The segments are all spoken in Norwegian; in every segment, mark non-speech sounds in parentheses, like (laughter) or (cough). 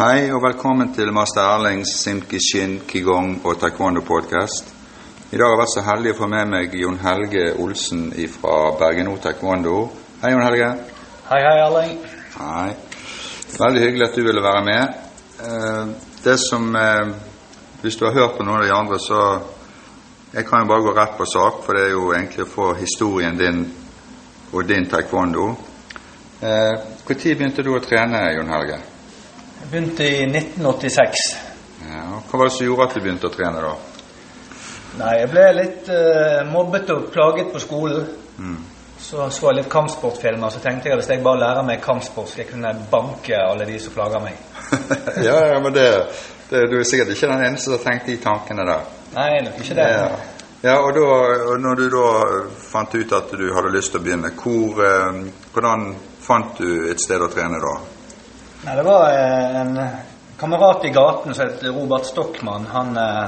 Hei og velkommen til master Erlings Simkishin Kigong og Taekwondo podcast. I dag har jeg vært så heldig å få med meg Jon Helge Olsen fra Bergen O Taekwondo. Hei, Jon Helge. Hei, hei, Erling. Hei. Veldig hyggelig at du ville være med. Eh, Det som eh, Hvis du har hørt på noen av de andre, så Jeg kan jo bare gå rett på sak, for det er jo egentlig å få historien din og din taekwondo. Når begynte du å trene, Jon Helge? Jeg begynte i 1986. Ja, hva var det som gjorde at du begynte å trene da? Nei, jeg ble litt uh, mobbet og plaget på skolen. Så så jeg litt kampsportfilmer, så tenkte jeg at hvis jeg bare lærer meg kampsport, skal jeg kunne banke alle de som plager meg. (laughs) ja, ja, men det, det, du er sikkert ikke den eneste som har tenkt de tankene der. Nei, nok ikke det. Ja, ja og, da, når du da fant ut at du hadde lyst til å begynne, hvor, eh, hvordan fant du et sted å trene da? Nei, det var eh, en kamerat i gaten som het Robert Stockmann. Han eh,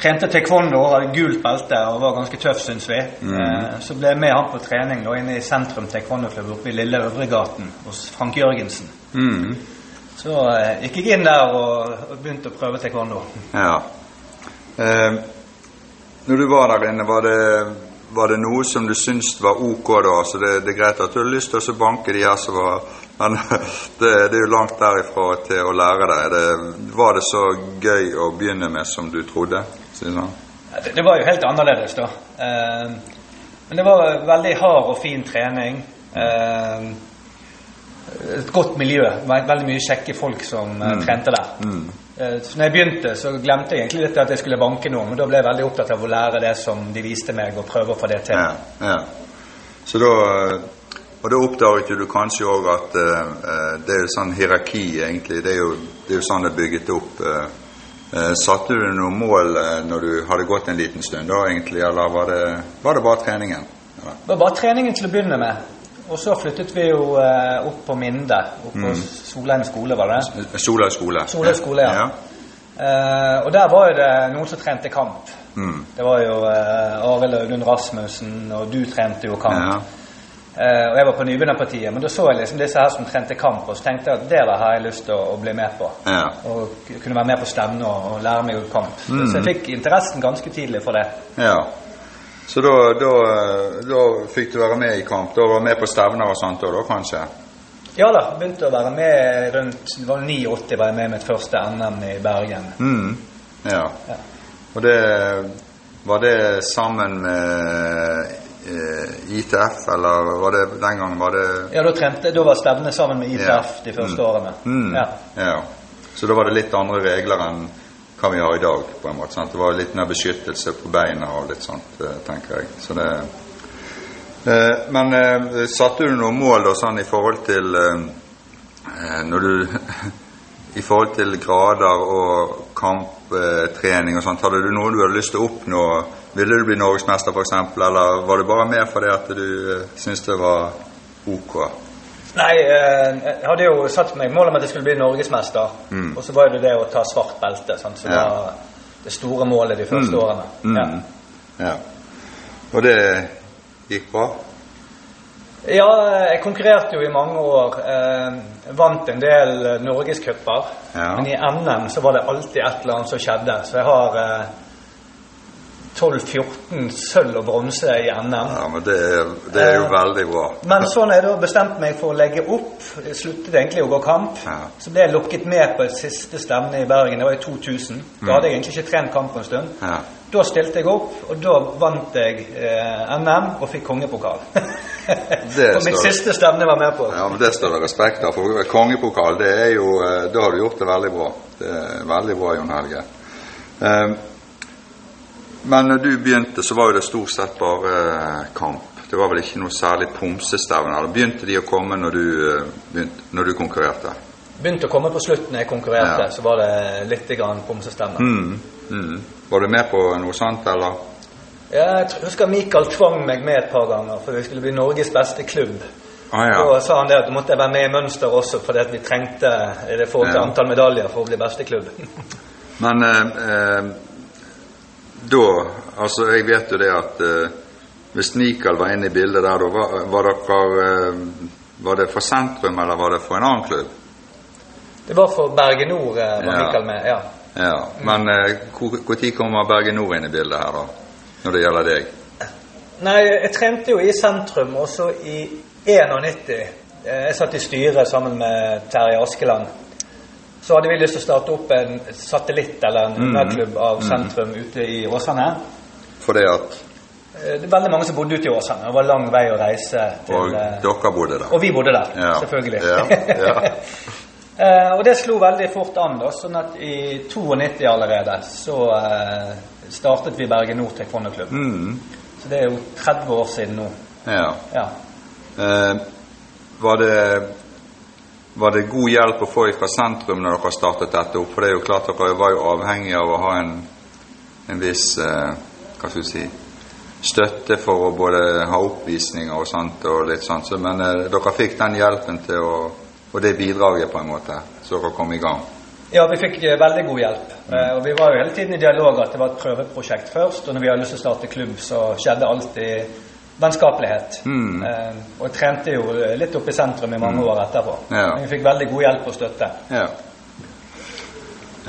trente taekwondo, hadde gult belte og var ganske tøff, syns vi. Eh, så ble jeg med han på trening da inne i sentrum taekwondoklubb oppe i Lille Øvregaten hos Frank Jørgensen. Mm. Så eh, gikk jeg inn der og, og begynte å prøve taekwondo. Ja. Eh, når du var der inne, var det, var det noe som du syntes var ok da? Så det, det er greit at du har lyst til å banke de her som var Men (laughs) det, det er jo langt derifra til å lære deg. Det, var det så gøy å begynne med som du trodde? Det, det var jo helt annerledes, da. Eh, men det var veldig hard og fin trening. Eh, et godt miljø. Ve- Veldig mye kjekke folk som mm. trente der. Mm. så når jeg begynte, så glemte jeg egentlig litt at jeg skulle banke noe, men da ble jeg veldig opptatt av å lære det som de viste meg, og prøve å få det til. Ja, ja. Så da Og da oppdaget du kanskje òg at eh, eh, det er jo sånn hierarki, egentlig. Det er jo, det er jo sånn det er bygget opp. eh. Eh, satte du noen mål eh, når du hadde gått en liten stund, da egentlig, eller var det, var det bare treningen? Ja. Det var bare treningen til å begynne med. Og så flyttet vi jo eh, opp på Minde, opp på Solheim skole, var det det? Sola skole. Solheim skole, ja. Eh, og der var jo det noen som trente kamp. Mm. Det var jo Arild Audun Rasmussen, og du trente jo kamp. Ja. Eh, og jeg var på nybegynnerpartiet, men da så jeg liksom disse her som trente kamp, og så tenkte jeg at det der har jeg lyst til å, å bli med på. Ja. Og kunne være med på stevne og, og lære meg kamp. Mm. Så jeg fikk interessen ganske tidlig for det. ja. Så da, da, da fikk du være med i kamp? Da var du med på stevner og sånt da, da kanskje? Ja da, begynte å være med rundt det var 89 var jeg med i mitt første NM i Bergen. Mm. Ja. Ja. Og det Var det sammen med ITF, eller var det den gangen var det Ja, da trente Da var stevnet sammen med ITF Ja. de første Mm. årene. Mm. Ja. ja. Så da var det litt andre regler enn hva vi har i dag, på en måte. Sant? Det var litt mer beskyttelse på beina og litt sånt, eh, tenker jeg. Så det eh, Men eh, satte du noen mål da, sånn i forhold til eh, eh, Når du (laughs) I forhold til grader og kamptrening og sånt, hadde du noe du hadde lyst til å oppnå? Ville du bli norgesmester, f.eks., eller var det bare med fordi at du uh, syntes det var ok? Nei, eh, jeg hadde jo satt meg mål om at jeg skulle bli norgesmester. Mm. Og så var det det å ta svart belte, sant, som Ja. var det store målet de første Mm. årene. Mm. Ja. Ja. Og det gikk bra? ja, jeg konkurrerte jo i mange år. Eh, vant en del norgescuper. Ja. Men i NM så var det alltid et eller annet som skjedde. Så jeg har eh, 12-14 sølv og bronse i NM. Ja, men det, er- det er jo Eh, veldig bra. Men sånn jeg da bestemte meg for å legge opp, jeg sluttet egentlig å gå kamp, Ja. så ble jeg lukket med på et siste stevne i Bergen. Det var i 2000. Da hadde jeg egentlig ikke trent kamp på en stund. Ja. Da stilte jeg opp, og da vant jeg eh, NM og fikk kongepokal. (laughs) for mitt siste stevne var med på. ja, men det står det respekt av. For kongepokal, det er jo eh, Da har du gjort det veldig bra. Det er veldig bra, Jon Helge. Eh, Men når du begynte, så var jo det stort sett bare eh, kamp. Det var vel ikke noe særlig pomsestevne? Eller begynte de å komme når du, eh, begynte, når du konkurrerte? Begynte å komme på slutten jeg konkurrerte, Ja. så var det litt grann pomsestevne. Mm. Mm. Var du med på noe sånt, eller? Ja, jeg husker Mikael tvang meg med et par ganger, for vi skulle bli Norges beste klubb. Ah, ja. Da sa han det at du måtte være med i mønster også, fordi vi trengte i det forhold til Ja. antall medaljer for å bli beste klubb. (laughs) Men eh, eh, da Altså, jeg vet jo det at eh, hvis Mikael var inne i bildet der, da var, var dere eh, Var det for sentrum, eller var det for en annen klubb? Det var for Berge Nord, eh, var Ja. Mikael med. ja. Ja, Men eh, hvor når kommer Bergen Nord inn i bildet her, da? Når det gjelder deg? Nei, jeg trente jo i sentrum også i 91. Eh, Jeg satt i styret sammen med Terje Askeland. Så hadde vi lyst til å starte opp en satellitt eller en underklubb av sentrum ute i Åsane. Fordi at Eh, Det er veldig mange som bodde ute i Åsane. Det var lang vei å reise til Og eh, dere bodde der? Og vi bodde der, Ja. selvfølgelig. Ja, ja. (laughs) Eh, og det slo veldig fort an, da, sånn at i 92 allerede så startet vi Bergen Nord taekwondo-klubb. Mm, Så det er jo 30 år siden nå. ja. Ja. Eh, var det var det god hjelp å få fra sentrum når dere startet dette opp? For det er jo klart dere var jo avhengig av å ha en, en viss eh, hva skal vi si støtte for å både ha oppvisninger og sånt og litt sånt. Så, men eh, dere fikk den hjelpen til å Og det bidraget, på en måte, så dere kom i gang. Ja, vi fikk eh, veldig god hjelp. Mm. og vi var jo hele tiden i dialog at det var et prøveprosjekt først. Og når vi hadde lyst til å starte klubb, så skjedde alltid vennskapelighet. Mm. Eh, og trente jo litt oppe i sentrum i mange år etterpå. Ja. Men vi fikk veldig god hjelp og støtte. Ja.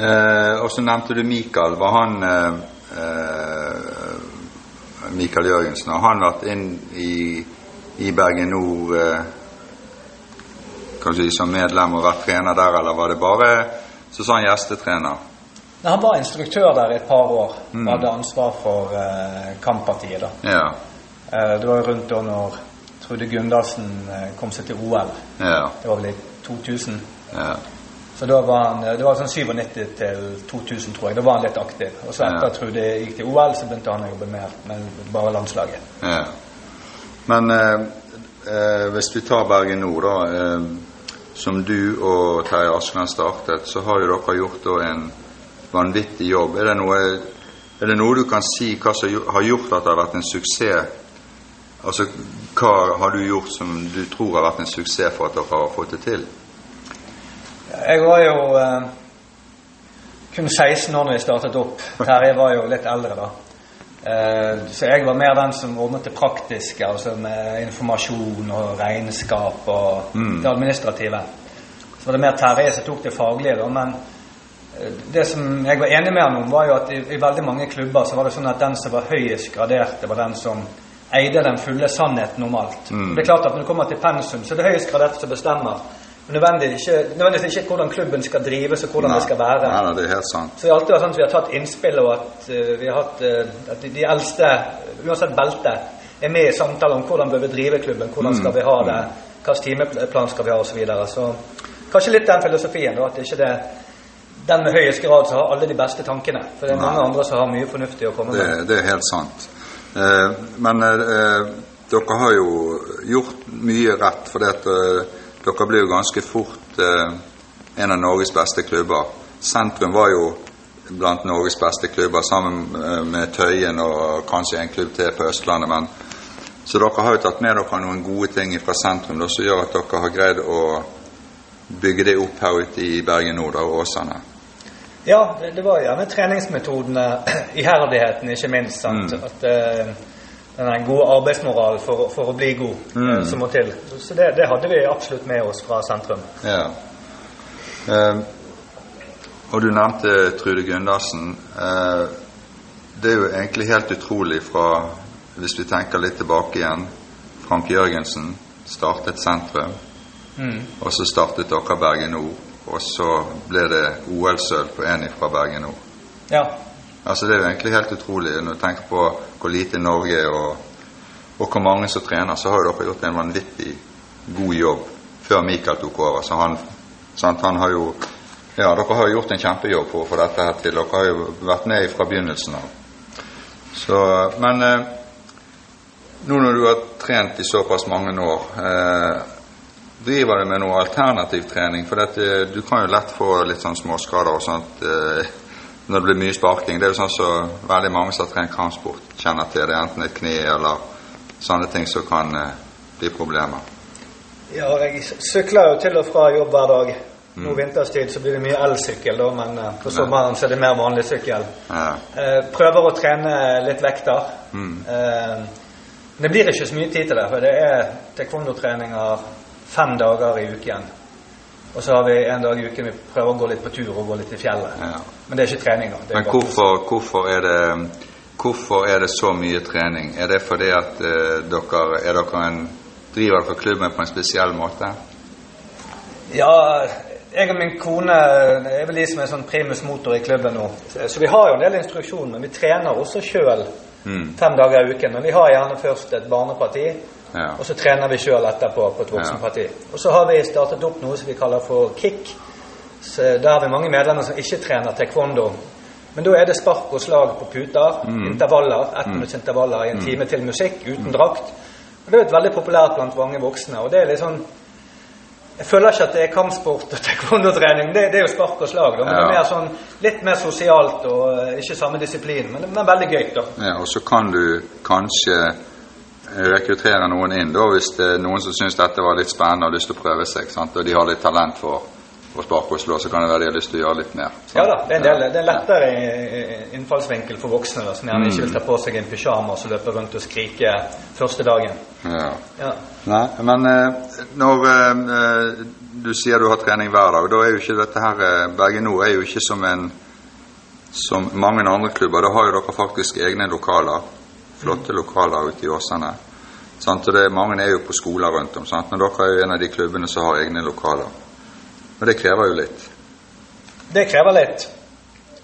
Eh, og så nevnte du Mikael. Var han eh, eh, Mikael Jørgensen, har han vært inn i, i Bergen Nord eh, kanskje som medlem og vært trener der, eller var det bare så sa han gjestetrener? Nei, han var instruktør der i et par år. Mm. Hadde ansvar for eh, kamppartiet. da. Ja. Eh, det var jo rundt da når Trude Gundersen eh, kom seg til OL. Ja. Det var vel i 2000. ja. Så da var han, Det var sånn 97 til 2000, tror jeg. Da var han litt aktiv. Og så etter at Trude gikk til OL, så begynte han å jobbe mer med bare landslaget. Ja. Men eh, eh, hvis vi tar Bergen Nord, da. Eh, som du og Terje Askeland startet, så har jo dere gjort da en vanvittig jobb. Er det noe, er det noe du kan si hva som har gjort at det har vært en suksess? Altså, hva har du gjort som du tror har vært en suksess for at dere har fått det til? Jeg var jo eh, kun 16 år da jeg startet opp. (laughs) Terje var jo litt eldre da. Eh, så jeg var mer den som ordnet det praktiske, altså med informasjon og regnskap og Mm. det administrative. Så var det mer Terje som tok det faglige, da. Men eh, det som jeg var enig med ham om, var jo at i, i veldig mange klubber så var det sånn at den som var høyest gradert, det var den som eide den fulle sannheten om alt. Mm. Det er klart at når det kommer til pensum, så er det høyest gradert som bestemmer. Men nødvendigvis ikke, nødvendigvis ikke hvordan klubben skal drives og hvordan det skal være. Nei, nei, det er helt sant. Så det har alltid vært sånn at vi har tatt innspill, og at uh, vi har hatt uh, at de, de eldste, uansett belte, er med i samtaler om hvordan bør vi drive klubben, hvordan skal vi ha det, hvilken timeplan skal vi ha, osv. Så, videre. så kanskje litt den filosofien, da, at det ikke er den med høyest grad som har alle de beste tankene. For det er mange andre som har mye fornuftig å komme Det, med. det er helt sant. Eh, men eh, dere har jo gjort mye rett, for dette eh, dere ble jo ganske fort en av Norges beste klubber. Sentrum var jo blant Norges beste klubber, sammen med Tøyen og kanskje en klubb til på Østlandet. Men, så dere har jo tatt med dere noen gode ting fra sentrum som gjør at dere har greid å bygge det opp her ute i Bergen Nord og Åsane. Ja, det, det var gjerne treningsmetodene, (clears throat) iherdigheten ikke minst. Sant? Mm. At uh, den gode arbeidsmoral for, for å bli god Mm. eh, som må til. Så det, det hadde vi absolutt med oss fra sentrum. Ja. Uh, og du nevnte Trude Gundersen. Uh, det er jo egentlig helt utrolig fra Hvis vi tenker litt tilbake igjen. Frank Jørgensen startet sentrum, Mm. og så startet dere Bergen Nord. Og så ble det OL-sølv på en fra Bergen nå. Ja. Altså Det er jo egentlig helt utrolig når du tenker på hvor lite Norge er og, og hvor mange som trener. Så har jo dere gjort en vanvittig god jobb før Mikael tok over. Så han, sant, han har jo Ja, dere har jo gjort en kjempejobb for å få dette her til. Dere har jo vært med fra begynnelsen av. Så, men eh, nå når du har trent i såpass mange år, eh, driver du med noe alternativ trening? For dette, du kan jo lett få litt sånn småskader og sånt eh, når det blir mye sparking. Det er jo sånn som veldig mange som har trent kampsport, kjenner til det. Enten et kne eller sånne ting som kan eh, bli problemer. ja, jeg sykler jo til og fra jobb hver dag. Nå vinterstid så blir det mye elsykkel, da, men eh, på sommeren så er det mer vanlig sykkel. Ja. Eh, prøver å trene litt vekter. Mm. Eh, det blir ikke så mye tid til det, for det er taekwondo-treninger fem dager i uken. Og så har vi en dag i uken vi prøver å gå litt på tur og gå litt i fjellet. Ja. Men det er ikke trening, da. Men hvorfor, hvorfor, er det, hvorfor er det så mye trening? Er det fordi at uh, dere, er dere en, driver dere klubben på en spesiell måte? Ja, jeg og min kone er vel de som er sånn primus motor i klubben nå. Så vi har jo en del instruksjon, men vi trener også sjøl Mm. fem dager i uken. Men vi har gjerne først et barneparti, Ja. og så trener vi sjøl etterpå på et voksenparti. Og så har vi startet opp noe som vi kaller for kick. Så der har vi mange medlemmer som ikke trener taekwondo. Men da er det spark og slag på puter, intervaller, ettminuttsintervaller i en time til musikk uten drakt. Og Det er veldig populært blant mange voksne. og det er litt sånn jeg føler ikke at det er kampsport og taekwondo-trening. Det, det er jo spark og slag. Da. Men det er mer sånn, litt mer sosialt og eh, ikke samme disiplin. Men, men veldig gøy, da. Ja, og så kan du kanskje rekruttere noen inn da, hvis det er noen som syns dette var litt spennende og har lyst til å prøve seg, sant? og de har litt talent for å sparke og slå, så kan det være de har lyst til å gjøre litt mer. sant? Ja da, det er en del, det er lettere eh, innfallsvinkel for voksne da, som gjerne ikke vil ta på seg en pysjamas og løpe rundt og skrike første dagen. Ja. Ja. Nei, men eh, når eh, du sier du har trening hver dag, da er jo ikke dette her Bergen Nord er jo ikke som en som mange andre klubber. Da har jo dere faktisk egne lokaler. Flotte lokaler ute i Åsane. Sant? Og det, mange er jo på skoler rundt om, sant? men dere er jo en av de klubbene som har egne lokaler. Og det krever jo litt. Det krever litt.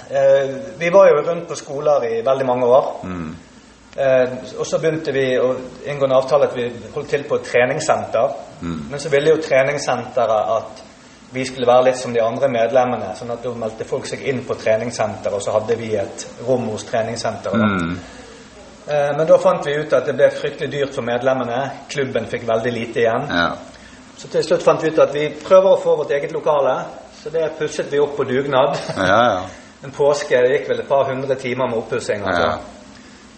Eh, vi var jo rundt på skoler i veldig mange år. Mm. Eh, og så begynte vi å inngå en avtale at vi holdt til på et treningssenter. Mm. Men så ville jo treningssenteret at vi skulle være litt som de andre medlemmene. sånn at da meldte folk seg inn på treningssenter, og så hadde vi et rom hos treningssenteret. Mm. Eh, men da fant vi ut at det ble fryktelig dyrt for medlemmene. Klubben fikk veldig lite igjen. Ja. Så til slutt fant vi ut at vi prøver å få vårt eget lokale. Så det pusset vi opp på dugnad. Ja, ja. (laughs) En påske det gikk vel et par hundre timer med oppussing. Altså.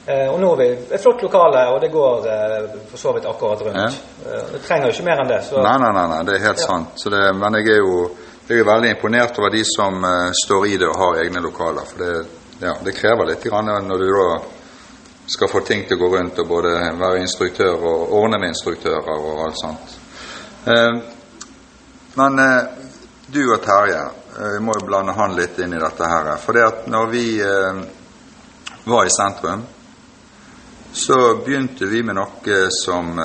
Eh, og nå har vi et flott lokale, og det går eh, for så vidt akkurat rundt. Eh, det trenger jo ikke mer enn det. Så Nei, nei, nei, nei, det er helt sant. Så det, men jeg er jo jeg er veldig imponert over de som eh, står i det og har egne lokaler. For det, ja, det krever litt grann når du da skal få ting til å gå rundt og både være instruktør og ordne med instruktører og alt sånt. Eh, men eh, du og Terje, eh, vi må jo blande han litt inn i dette her. For det at når vi var i sentrum, så begynte vi med noe som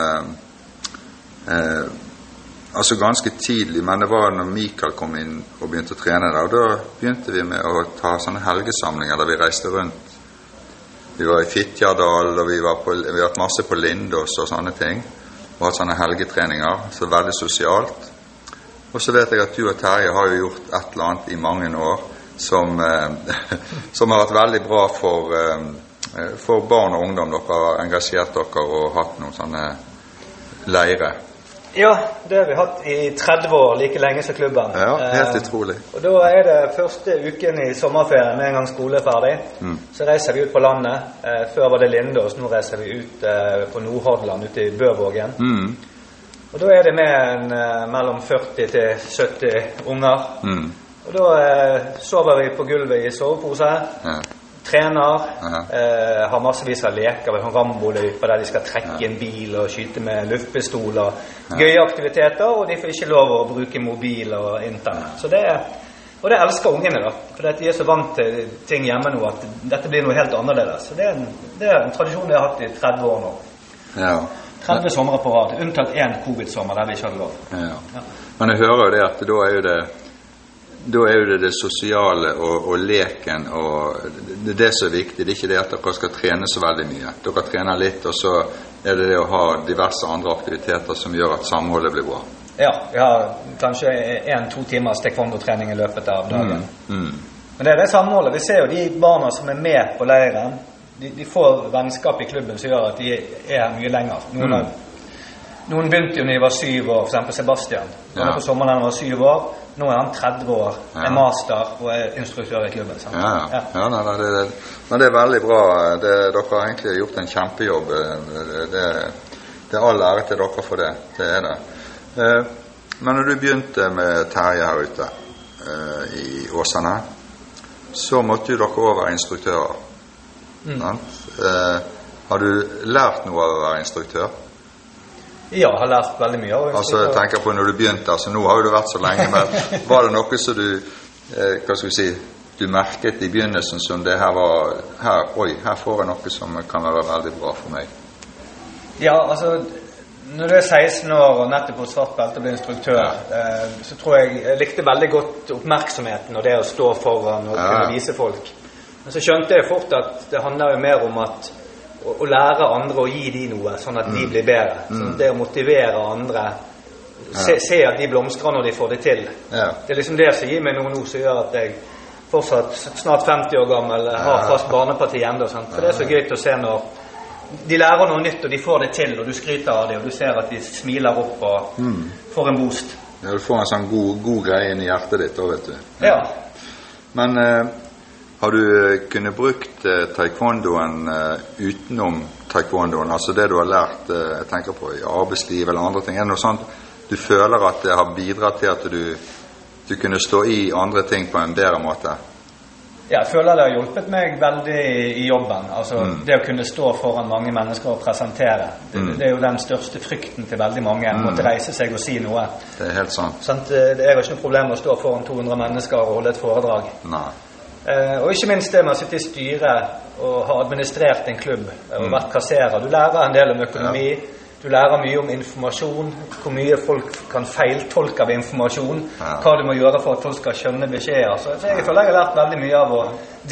Altså ganske tidlig, men det var når Mikael kom inn og begynte å trene der. Og da begynte vi med å ta sånne helgesamlinger der vi reiste rundt. Vi var i Fitjardal, og vi, på, vi har hatt masse på Lindås og sånne ting. Og hatt sånne helgetreninger. Så veldig sosialt. Og så vet jeg at du og Terje har jo gjort et eller annet i mange år som, eh, (laughs) som har vært veldig bra for, eh, for barn og ungdom. Dere har engasjert dere og hatt noen sånne leirer. Ja, det har vi hatt i 30 år, like lenge som klubben. Ja, helt Eh, utrolig. Og da er det første uken i sommerferien, med en gang skole er ferdig. Mm. Så reiser vi ut på landet. Eh, før var det Lindås, nå reiser vi ut eh, på Nordhordland, ute i Bøvågen. Mm. Og da er det med en, eh, mellom 40 til 70 unger. Mm. Og da eh, sover vi på gulvet i sovepose. Ja. Trener. Aha. Eh, har massevis av leker. Vi har Rambo-løyper der de skal trekke en bil og skyte med luftpistoler. Gøye aktiviteter, og de får ikke lov å bruke mobil og internett. Så det er, og det elsker ungene, da. For de er så vant til ting hjemme nå at dette blir noe helt annerledes. Så det er en, det er en tradisjon vi har hatt i 30 år nå. Ja. 30 somre på rad. Unntatt én covid-sommer der vi ikke hadde lov. Ja. Ja. Men jeg hører jo det at da er jo det da er jo det det sosiale og, og leken og det er det som er viktig. Det er ikke det at dere skal trene så veldig mye. Dere trener litt, og så er det det å ha diverse andre aktiviteter som gjør at samholdet blir bra. Ja, vi har kanskje én-to timers taekwondo-trening i løpet av dagen. Mm. Men det er det samholdet. Vi ser jo de barna som er med på leiren. De, de får vennskap i klubben som gjør at de er mye lenger. Noen, Mm. noen begynte jo da de var syv år, f.eks. Sebastian. Han Ja. på sommeren da han var syv år. Nå er han 30 år, er master og er instruktør i klubben. sant? Ja, ja. ja nei, nei, det, det, men det er veldig bra. Det, dere har egentlig gjort en kjempejobb. Det, er all ære til dere for det. Det er det. Eh, Men når du begynte med Terje her ute eh, i Åsane, så måtte jo dere over instruktører. Mm. Eh, Har du lært noe av å være instruktør? Ja, jeg har lært veldig mye Og Altså, jeg tenker på når du begynte, altså nå har jo du vært så lenge, men (laughs) var det noe som du eh, Hva skal vi si du merket i begynnelsen som det her var her, Oi, her får jeg noe som kan være veldig bra for meg. Ja, altså når du er 16 år og nettopp fått svart belte og blir instruktør, eh, så tror jeg jeg likte veldig godt oppmerksomheten og det å stå foran og Ja. kunne vise folk. Men så skjønte jeg fort at det handler jo mer om at å, å lære andre å gi de noe, sånn at de blir bedre. Sånn, det å motivere andre, se, se at de blomstrer når de får det til. Ja. Det er liksom det som gir meg noe nå som gjør at jeg fortsatt snart 50 år gammel har fast barneparti ennå. For det er så gøy å se når de lærer noe nytt, og de får det til, og du skryter av dem, og du ser at de smiler opp og får en boost. Ja, du får en sånn god, god greie inn i hjertet ditt òg, vet du. Ja. Men eh, har du eh, kunnet brukt eh, taekwondoen eh, utenom taekwondoen, altså det du har lært jeg tenker på i arbeidsliv eller andre ting? Er det noe sånt du føler at det har bidratt til at du, du kunne stå i andre ting på en bedre måte? Ja, jeg føler det har hjulpet meg veldig i jobben. Altså Det å kunne stå foran mange mennesker og presentere. Det, det er jo den største frykten til veldig mange. Å måtte reise seg og si noe. Det er helt sant. Sånn, Det er jo ikke noe problem å stå foran 200 mennesker og holde et foredrag. Nei. Eh, og ikke minst det med å sitte i styret og ha administrert en klubb og vært kasserer. Du lærer en del om økonomi. Du lærer mye om informasjon, hvor mye folk kan feiltolke av informasjon. Ja. Hva du må gjøre for at folk skal skjønne beskjeder. Så, jeg føler jeg har lært veldig mye av å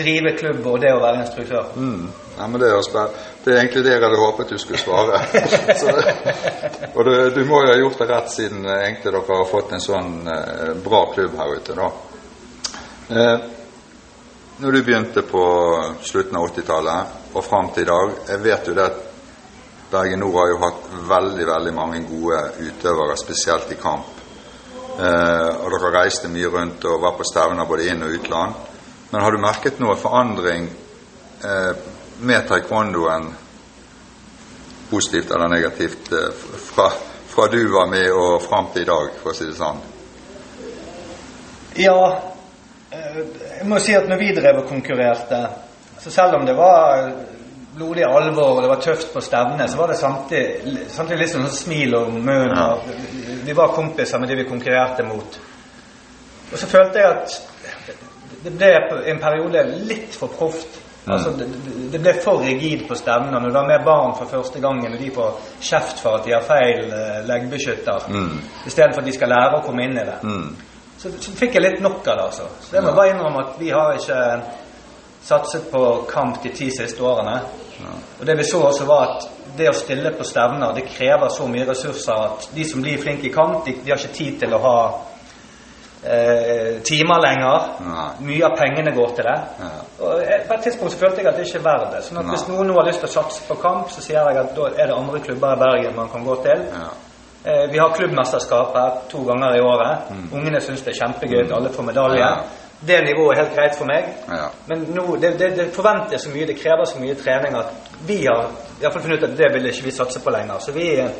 drive klubb og det å være instruktør. Mm. Ja, men det, er, også det er egentlig det jeg hadde håpet du skulle svare. (laughs) Så, og du, du må jo ha gjort det rett siden eh, egentlig dere har fått en sånn eh, bra klubb her ute. da. Eh, når du begynte på slutten av 80-tallet og fram til i dag Jeg vet jo det at Bergen Nord har jo hatt veldig veldig mange gode utøvere, spesielt i kamp. Eh, og dere reiste mye rundt og var på stevner både inn- og utland. Men har du merket noe forandring eh, med taekwondoen, positivt eller negativt, eh, fra, fra du var med og fram til i dag, for å si det sånn? Ja, jeg må si at når vi drev og konkurrerte, så selv om det var blodig alvor og det var tøft på stevnet, så var det samtidig, samtidig litt sånn smil om munnen. Ja. Vi var kompiser med de vi konkurrerte mot. Og så følte jeg at det ble en periode litt for proft. Altså, det, det- ble for rigid på stevnene. Når du har med barn for første gangen, og de får kjeft for at de har feil eh, leggbeskytter, Mm. istedenfor at de skal lære å komme inn i det. Mm. Så, så fikk jeg litt nok av det, altså. Så jeg må bare innrømme at vi har ikke satset på kamp de ti siste årene. Og det vi så også var at det å stille på stevner, det krever så mye ressurser at de som blir flinke i kamp, de, de har ikke tid til å ha eh, timer lenger. Nei. Mye av pengene går til det. Ja. Og jeg, på et tidspunkt så følte jeg at det ikke er verdt det. Sånn at Nei. hvis noen nå har lyst til å satse på kamp, så sier jeg at da er det andre klubber i Bergen man kan gå til. Ja. Eh, Vi har klubbmesterskap her to ganger i året. Ungene syns det er kjempegøy at alle får medalje. Ja. Det nivået er helt greit for meg. Ja. Men nå, det, det, det forventes så mye, det krever så mye trening at vi har i hvert fall funnet ut at det vil ikke vi satse på lenger. Så vi, eh,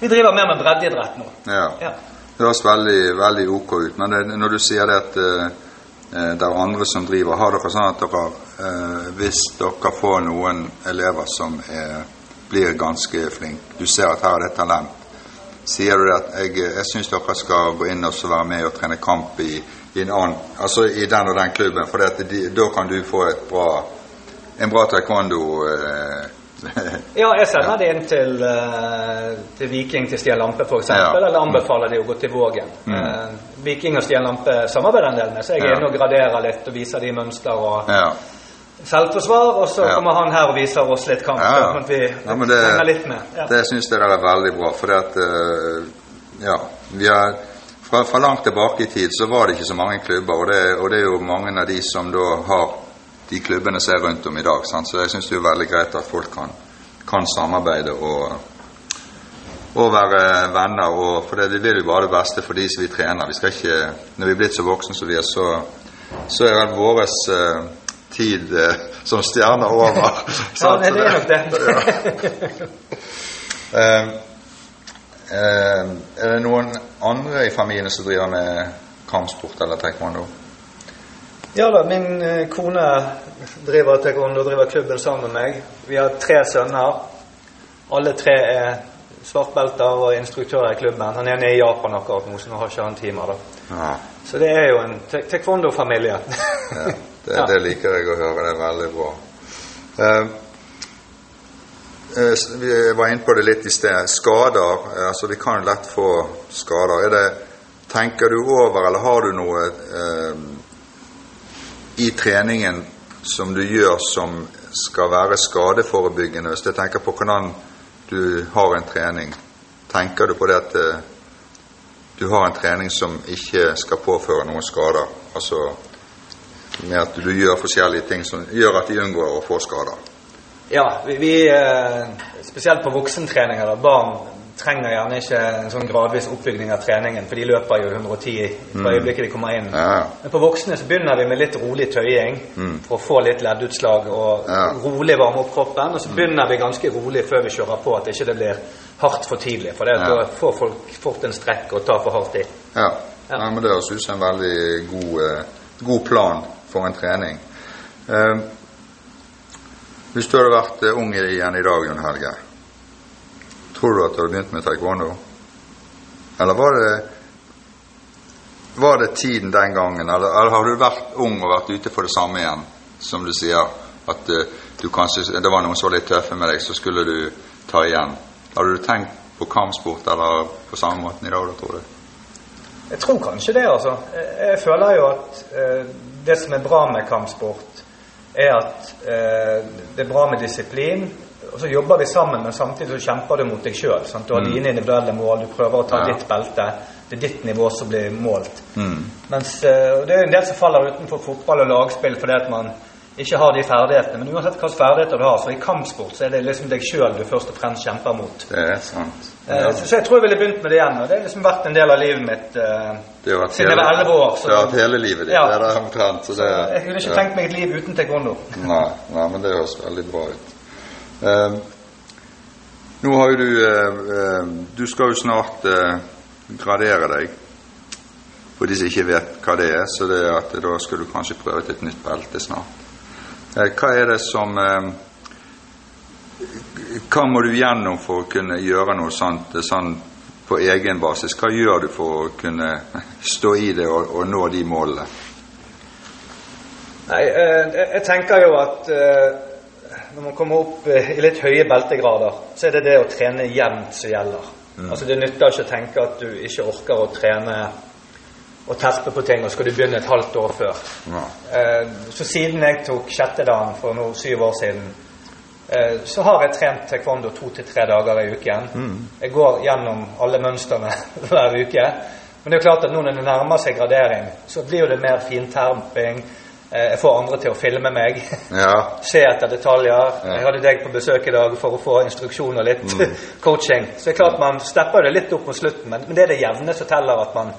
vi driver mer med breddeidrett nå. ja. Ja. Det høres veldig, veldig ok ut. Men det, når du sier det at eh, det er andre som driver, har dere sånn at dere, eh, hvis dere får noen elever som er, blir ganske flinke, du ser at her er det talent, sier du at jeg, jeg syns dere skal gå inn og være med og trene kamp i, i en annen, altså i den og den klubben, for de, da kan du få bra, en bra taekwondo eh, Ja, jeg sender det inn til, eh, til Viking, til Stian Lampe f.eks., Ja. eller anbefaler de å gå til Vågen. Mm. Viking og Stian Lampe samarbeider en del med, så jeg er Ja. inne og graderer litt og viser de mønster og ja. Selvforsvar, og så Ja. kommer han her og viser oss litt kamp. Ja, ja. sånn vi Ja, men det- litt med. Ja. Det syns jeg er veldig bra. For det at eh, Ja. Vi er, fra, fra langt tilbake i tid så var det ikke så mange klubber, og det, og det er jo mange av de som da har de klubbene som er rundt om i dag. Sant? Så jeg syns det er veldig greit at folk kan, kan samarbeide og, og være venner. Og, for det, vi vil jo bare det beste for de som vi trener. Vi skal ikke, når vi er blitt så voksne som vi er, så, så er det vår eh, tid eh, som stjerner over. (laughs) Ja, nei, det er nok det. (laughs) Eh, eh, er det noen andre i familien som driver med kampsport eller taekwondo? Ja da, min eh, kone driver taekwondo, driver klubben sammen med meg. Vi har tre sønner. Alle tre er svartbelter og instruktører i klubben. Han ene er i Japan akkurat nå, så nå har ikke han timer. da. Ja. Så det er jo en taekwondo-familie. ja. (laughs) Det, det, liker jeg å høre. Det er veldig bra. Uh, vi var inne på det litt i sted. Skader. altså Vi kan lett få skader. Er det, tenker du over, eller har du noe eh, i treningen som du gjør som skal være skadeforebyggende? Hvis jeg tenker på hvordan du har en trening, tenker du på det at eh, du har en trening som ikke skal påføre noen skader? Altså med at du gjør forskjellige ting som gjør at de unngår å få skader? Ja, vi, vi eh, spesielt på voksentreninger. da, Barn trenger gjerne ikke en sånn gradvis oppbygging av treningen, for de løper jo 110 fra mm. øyeblikket de kommer inn. Ja. Men på voksne så begynner vi med litt rolig tøying mm. for å få litt leddutslag og ja. rolig varme opp kroppen. Og så begynner vi ganske rolig før vi kjører på, at det ikke blir hardt for tidlig. For det, ja. da får folk fort en strekk og tar for hardt i. Ja. ja. men det høres ut som en veldig god, eh, god, plan for en trening. Eh, hvis du hadde vært uh, ung igjen i dag, Jon Helge, tror du at du hadde begynt med taekwondo? Eller var det var det tiden den gangen, eller, eller har du vært ung og vært ute for det samme igjen, som du sier? At uh, du kanskje, det var noen som var litt tøffe med deg, så skulle du ta igjen. Har du tenkt på kampsport eller på samme måten i dag, da, tror du? Jeg tror kanskje det, altså. Jeg føler jo at uh, det som er bra med kampsport, er at eh, det er bra med disiplin. Og så jobber vi sammen, men samtidig så kjemper du mot deg sjøl. Du har mm. dine individuelle mål, du prøver å ta ja. ditt belte. Det er ditt nivå som blir målt. Mm. Mens eh, Det er en del som faller utenfor fotball og lagspill fordi at man ikke har de ferdighetene. Men uansett hvilke ferdigheter du har, så i kampsport så er det liksom deg sjøl du først og fremst kjemper mot. Det er sant. Eh, ja. Så, så, jeg tror jeg ville begynt med det igjen. Og det har liksom vært en del av livet mitt uh, siden jeg var elleve år. Så, det har vært hele livet ditt? Ja. Det er det omtrent. Så det, så jeg kunne ikke ja. tenkt meg et liv uten taekwondo. (laughs) Nei, nei, men det høres veldig bra ut. Um, nå har jo du uh, Du skal jo snart gradere deg. For de som ikke vet hva det er, så det er at da skal du kanskje prøve ut et nytt belte snart. Eh, hva er det som eh, Hva må du gjennom for å kunne gjøre noe sånt sånn på egen basis? Hva gjør du for å kunne (laughs) stå i det og, og nå de målene? Nei, eh, jeg tenker jo at når man kommer opp i litt høye beltegrader, så er det det å trene jevnt som gjelder. Mm. Altså Det nytter ikke å tenke at du ikke orker å trene og terpe på ting, og skal du begynne et halvt år før. Ja. Eh, så siden jeg tok sjette dagen for nå syv år siden, eh, så har jeg trent taekwondo to til tre dager i uken. Mm. Jeg går gjennom alle mønstrene (laughs) hver uke. Men det er klart at nå når det nærmer seg gradering, så blir det mer finterping. Eh, jeg får andre til å filme meg, ja. (laughs) se etter detaljer. Ja. Jeg hadde deg på besøk i dag for å få instruksjon og litt mm. (laughs) coaching. Så det er klart man stepper det litt opp mot slutten, men, men det er det jevne som teller at man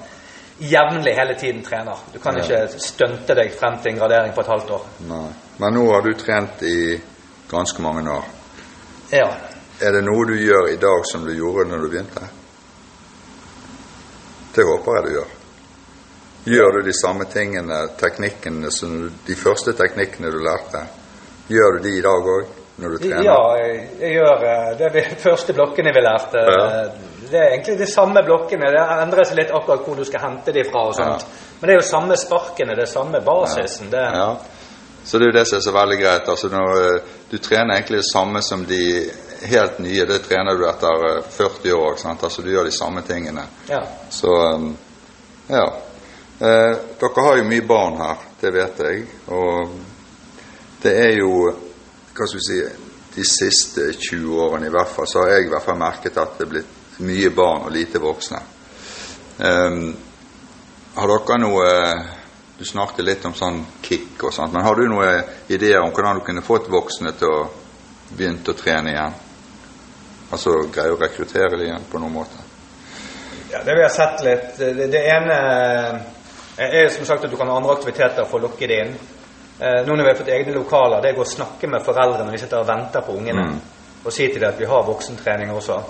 jevnlig hele tiden trener. Du kan ikke stunte deg frem til en gradering på et halvt år. Nei. Men nå har du trent i ganske mange år. Ja. Er det noe du gjør i dag som du gjorde når du begynte? Det håper jeg du gjør. Gjør du de samme tingene, teknikkene, som du, de første teknikkene du lærte? Gjør du de i dag òg, når du trener? Ja, jeg, jeg gjør eh, det. De (laughs) første blokkene vi lærte. Ja det er egentlig de samme blokkene. Det endrer seg litt akkurat hvor du skal hente de fra. og sånt. Ja. Men det er jo samme sparkene, det er samme basisen. Det. Ja. Så det er jo det som er så veldig greit. altså når uh, Du trener egentlig det samme som de helt nye. Det trener du etter uh, eh, 40 år. Sant? altså Du gjør de samme tingene. Ja. Så um, ja. Eh, dere har jo mye barn her, det vet jeg. Og det er jo Hva skal vi si De siste 20 årene i hvert fall, så har jeg i hvert fall merket at det er blitt mye barn og lite voksne. Um, har dere noe Du snakket litt om sånn kick og sånt, men har du noen ideer om hvordan du kunne fått voksne til å begynne å trene igjen? Altså greie å rekruttere dem igjen på noen måte? Ja, det vi har sett litt Det, det ene er som sagt at du kan ha andre aktiviteter for å lokke det inn. Eh, nå når vi har fått egne lokaler, det er å snakke med foreldrene vi sitter og venter på ungene, mm. og si til dem at vi har voksentrening også.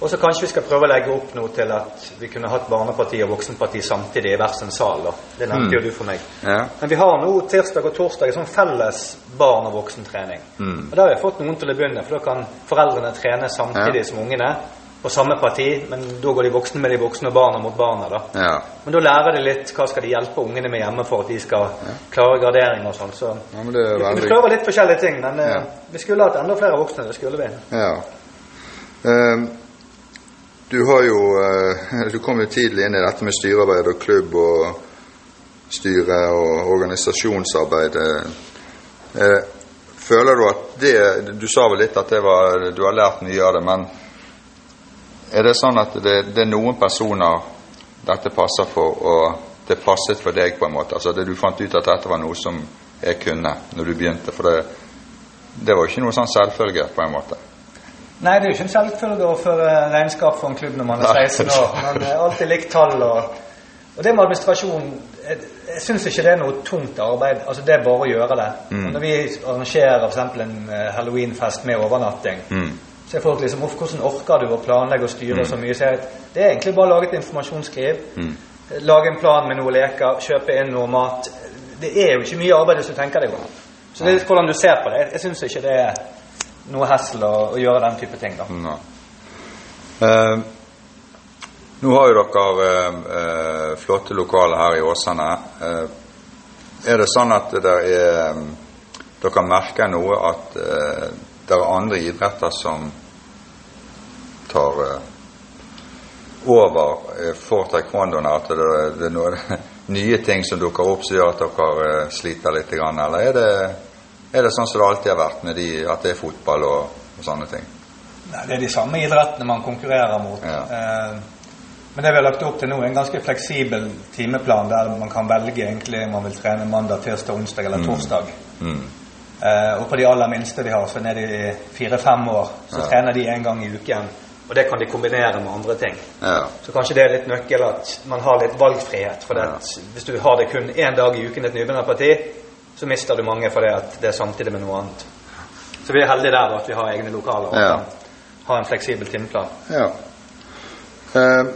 Og så kanskje vi skal prøve å legge opp noe til at vi kunne hatt barneparti og voksenparti samtidig i hver sin sal. Det nevnte mm. jo du for meg. Ja. Men vi har nå tirsdag og torsdag en sånn felles barn- og voksentrening. Mm. Og Da har vi fått noen til å begynne, for da kan foreldrene trene samtidig ja. som ungene. på samme parti, men da går de voksne med de voksne og barna mot barna. da. Ja. Men da lærer de litt hva skal de hjelpe ungene med hjemme for at de skal klare gradering og sånn. Så ja, men det vi, vi prøver litt forskjellige ting, men Ja. vi skulle hatt enda flere voksne. Det skulle vi. Ja. Ehm, du har jo eh, Du kom jo tidlig inn i dette med styrearbeid og klubb og styre og organisasjonsarbeid. Eh, føler du at det Du sa vel litt at det var, du har lært mye av det, men er det sånn at det, det er noen personer dette passer for, og det passet for deg på en måte? Altså det du fant ut at dette var noe som jeg kunne når du begynte? For det, det var jo ikke noe sånn selvfølge, på en måte. Nei, det er jo ikke en selvfølge å føre regnskap for en klubb når man er Nei. 16 år. Man har alltid likt tall. Og, og det med administrasjon Jeg, jeg syns ikke det er noe tungt arbeid. Altså Det er bare å gjøre det. Mm. Når vi arrangerer f.eks. en eh, halloweenfest med overnatting, Mm. så er folk liksom Hvordan orker du å planlegge og styre så mye? Så jeg, det er egentlig bare å lage et informasjonsskriv. Mm. Lage en plan med noe leker, kjøpe inn noe mat. Det er jo ikke mye arbeid hvis du tenker deg om. Så det er litt hvordan du ser på det. Jeg, jeg syns ikke det er noe hessel å, å gjøre den type ting. da. Nei. Eh, nå har jo dere eh, eh, flotte lokaler her i Åsane. Eh, er det sånn at er, eh, dere merker noe at eh, det er andre idretter som tar over for taekwondoen? At det, det er noe, (laughs) nye ting som dukker opp som gjør at dere sliter litt? Eller er det, er det sånn som det alltid har vært, med de, at det er fotball og, og sånne ting? Nei, Det er de samme idrettene man konkurrerer mot. Ja. Eh, men det vi har lagt opp til nå, er en ganske fleksibel timeplan der man kan velge egentlig om man vil trene mandag, tirsdag, onsdag eller torsdag. Mm. Eh, og på de aller minste vi har, så nede i fire-fem år, så Ja. trener de en gang i uken. Og det kan de kombinere med andre ting. Ja. Så kanskje det er litt nøkkel at man har litt valgfrihet. For det hvis du har det kun én dag i uken et nybegynnerparti, så mister du mange fordi at det er samtidig med noe annet. Så vi er heldige der da, at vi har egne lokaler og Ja. har en fleksibel timeplan. Ja. Eh,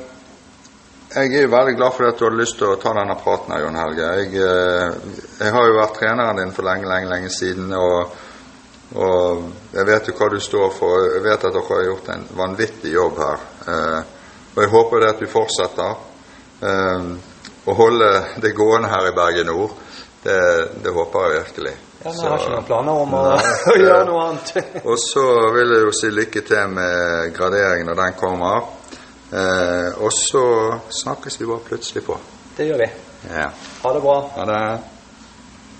jeg er jo veldig glad for at du hadde lyst til å ta denne praten her, Jon Helge. Jeg, eh, jeg har jo vært treneren din for lenge, lenge, lenge siden, og, og jeg vet jo hva du står for. Jeg vet at dere har gjort en vanvittig jobb her. Eh, og jeg håper det at du fortsetter eh, å holde det gående her i Bergen Nord. Det, det håper jeg virkelig. Ja, men jeg har ikke noen planer om å, (laughs) å gjøre noe annet. (laughs) og så vil jeg jo si lykke til med graderingen når den kommer. Eh, og så snakkes vi bare plutselig på. det gjør vi. Ja. Ha det bra. Ha det.